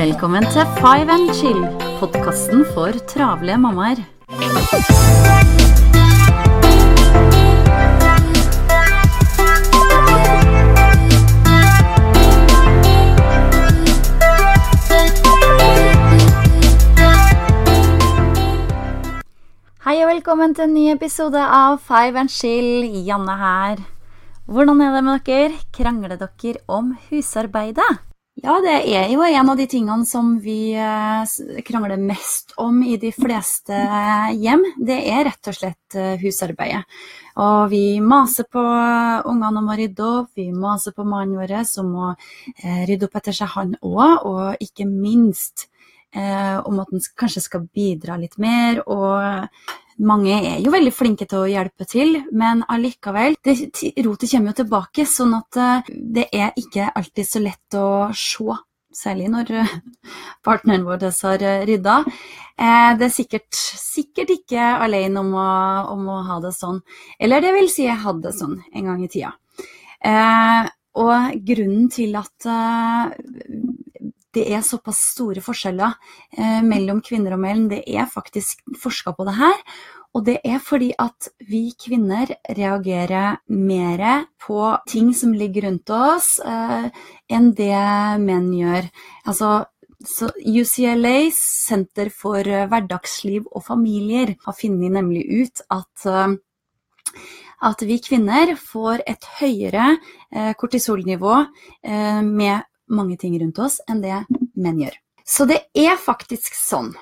Velkommen til Five and Chill, podkasten for travle mammaer. Hei og velkommen til en ny episode av Five and Chill. Janne her. Hvordan er det med dere? Krangler dere om husarbeidet? Ja, det er jo en av de tingene som vi eh, krangler mest om i de fleste hjem. Det er rett og slett eh, husarbeidet. Og vi maser på ungene om å rydde opp, vi maser på mannen vår som må eh, rydde opp etter seg, han òg. Og ikke minst om at han kanskje skal bidra litt mer. og mange er jo veldig flinke til å hjelpe til, men allikevel, rotet kommer jo tilbake. Sånn at det er ikke alltid så lett å se, særlig når partneren vår har rydda. Det er sikkert, sikkert ikke alene om å, om å, ha det sånn. Eller det vil si, jeg hadde det sånn en gang i tida. Og grunnen til at det er såpass store forskjeller eh, mellom kvinner og menn. Det er faktisk forska på det her. Og det er fordi at vi kvinner reagerer mer på ting som ligger rundt oss, eh, enn det menn gjør. Altså, UCLA, Senter for hverdagsliv og familier, har funnet nemlig ut at eh, at vi kvinner får et høyere eh, kortisolnivå eh, med mange ting rundt oss enn det menn gjør. Så det er faktisk sånn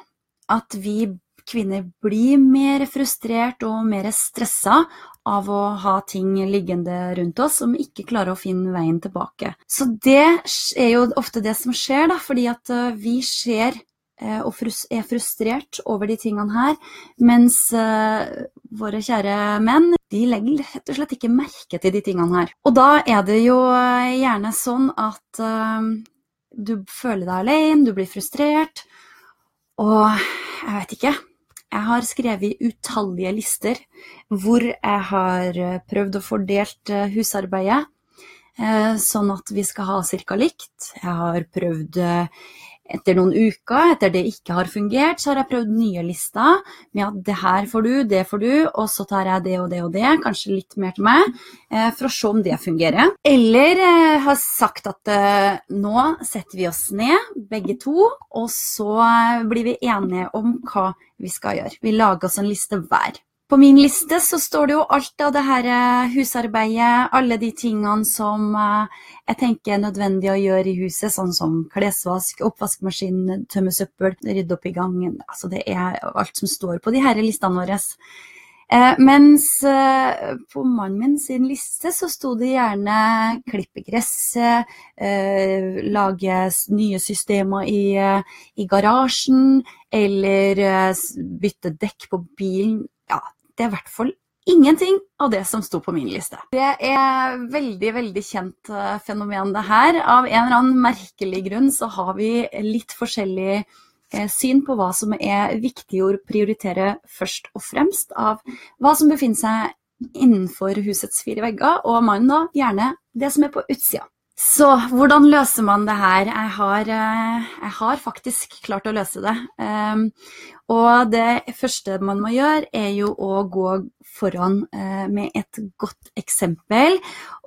at vi kvinner blir mer frustrert og mer stressa av å ha ting liggende rundt oss som ikke klarer å finne veien tilbake. Så det er jo ofte det som skjer, da, fordi at eh, vi ser eh, og er frustrert over de tingene her, mens uh, våre kjære menn de legger rett og slett ikke merke til de tingene her. Og da er det jo gjerne sånn at du føler deg alene, du blir frustrert, og jeg vet ikke. Jeg har skrevet utallige lister hvor jeg har prøvd å fordelt husarbeidet, sånn at vi skal ha ca. likt. Jeg har prøvd etter noen uker, etter det ikke har fungert, så har jeg prøvd nye lister med at det her får du, det får du, og så tar jeg det og det og det, kanskje litt mer til meg, eh, for å se om det fungerer. Eller eh, har sagt at eh, nå setter vi oss ned, begge to, og så blir vi enige om hva vi skal gjøre. Vi lager oss en liste hver. På min liste så står det jo alt av det her eh, husarbeidet, alle de tingene som eh, jeg tenker er nødvendig å gjøre i huset, sånn som klesvask, oppvaskmaskin, tømme søppel, rydde opp i gangen. Altså det er alt som står på de her listene våre. Eh, mens på mannen min sin liste så sto det gjerne klippe gresset, lage nye systemer i, i garasjen, eller bytte dekk på bilen. Ja, det er i hvert fall ingenting av det som sto på min liste. Det er veldig, veldig kjent eh, fenomen, det her. Av en eller annen merkelig grunn så har vi litt forskjellig eh, syn på hva som er viktig å prioritere først og fremst av hva som befinner seg innenfor husets fire vegger, og mannen da gjerne det som er på utsida. Så hvordan løser man det her? Jeg har, eh, jeg har faktisk klart å løse det. Ehm, og det første man må gjøre, er jo å gå foran eh, med et godt eksempel.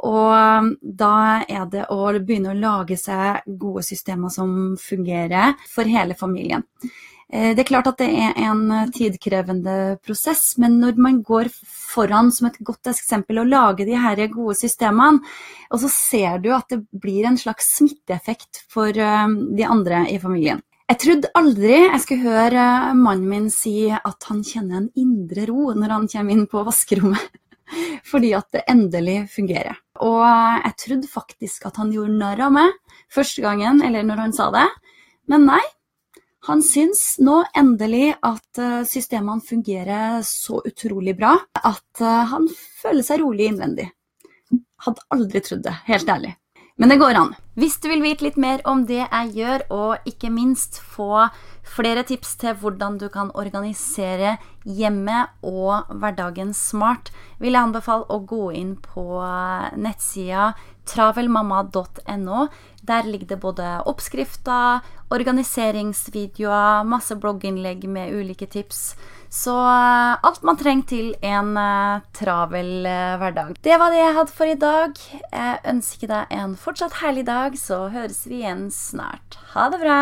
Og da er det å begynne å lage seg gode systemer som fungerer for hele familien. Eh, det er klart at det er en tidkrevende prosess, men når man går foran som et godt eksempel og lager de her gode systemene, og så ser du at det blir en slags smitteeffekt for eh, de andre i familien. Jeg trodde aldri jeg skulle høre eh, mannen min si at han kjenner en indre ro når han kommer inn på vaskerommet. Fordi at det endelig fungerer. Og jeg trodde faktisk at han gjorde narr av meg første gangen, eller når han sa det. Men nei, han syns nå endelig at eh, systemene fungerer så utrolig bra at eh, han føler seg rolig innvendig. Hadde aldri trodd det, helt ærlig. Men det går an. Hvis du vil vite litt mer om det jeg gjør, og ikke minst få flere tips til hvordan du kan organisere hjemmet og hverdagen smart, vil jeg anbefale å gå inn på nettsida travelmamma.no. Der ligger det både oppskrifter, organiseringsvideoer, masse blogginnlegg med ulike tips. Så eh, alt man trenger til en uh, travel uh, hverdag. Det var det jeg hadde for i dag. Jeg ønsker deg en fortsatt herlig dag, så høres vi igjen snart. Ha det bra!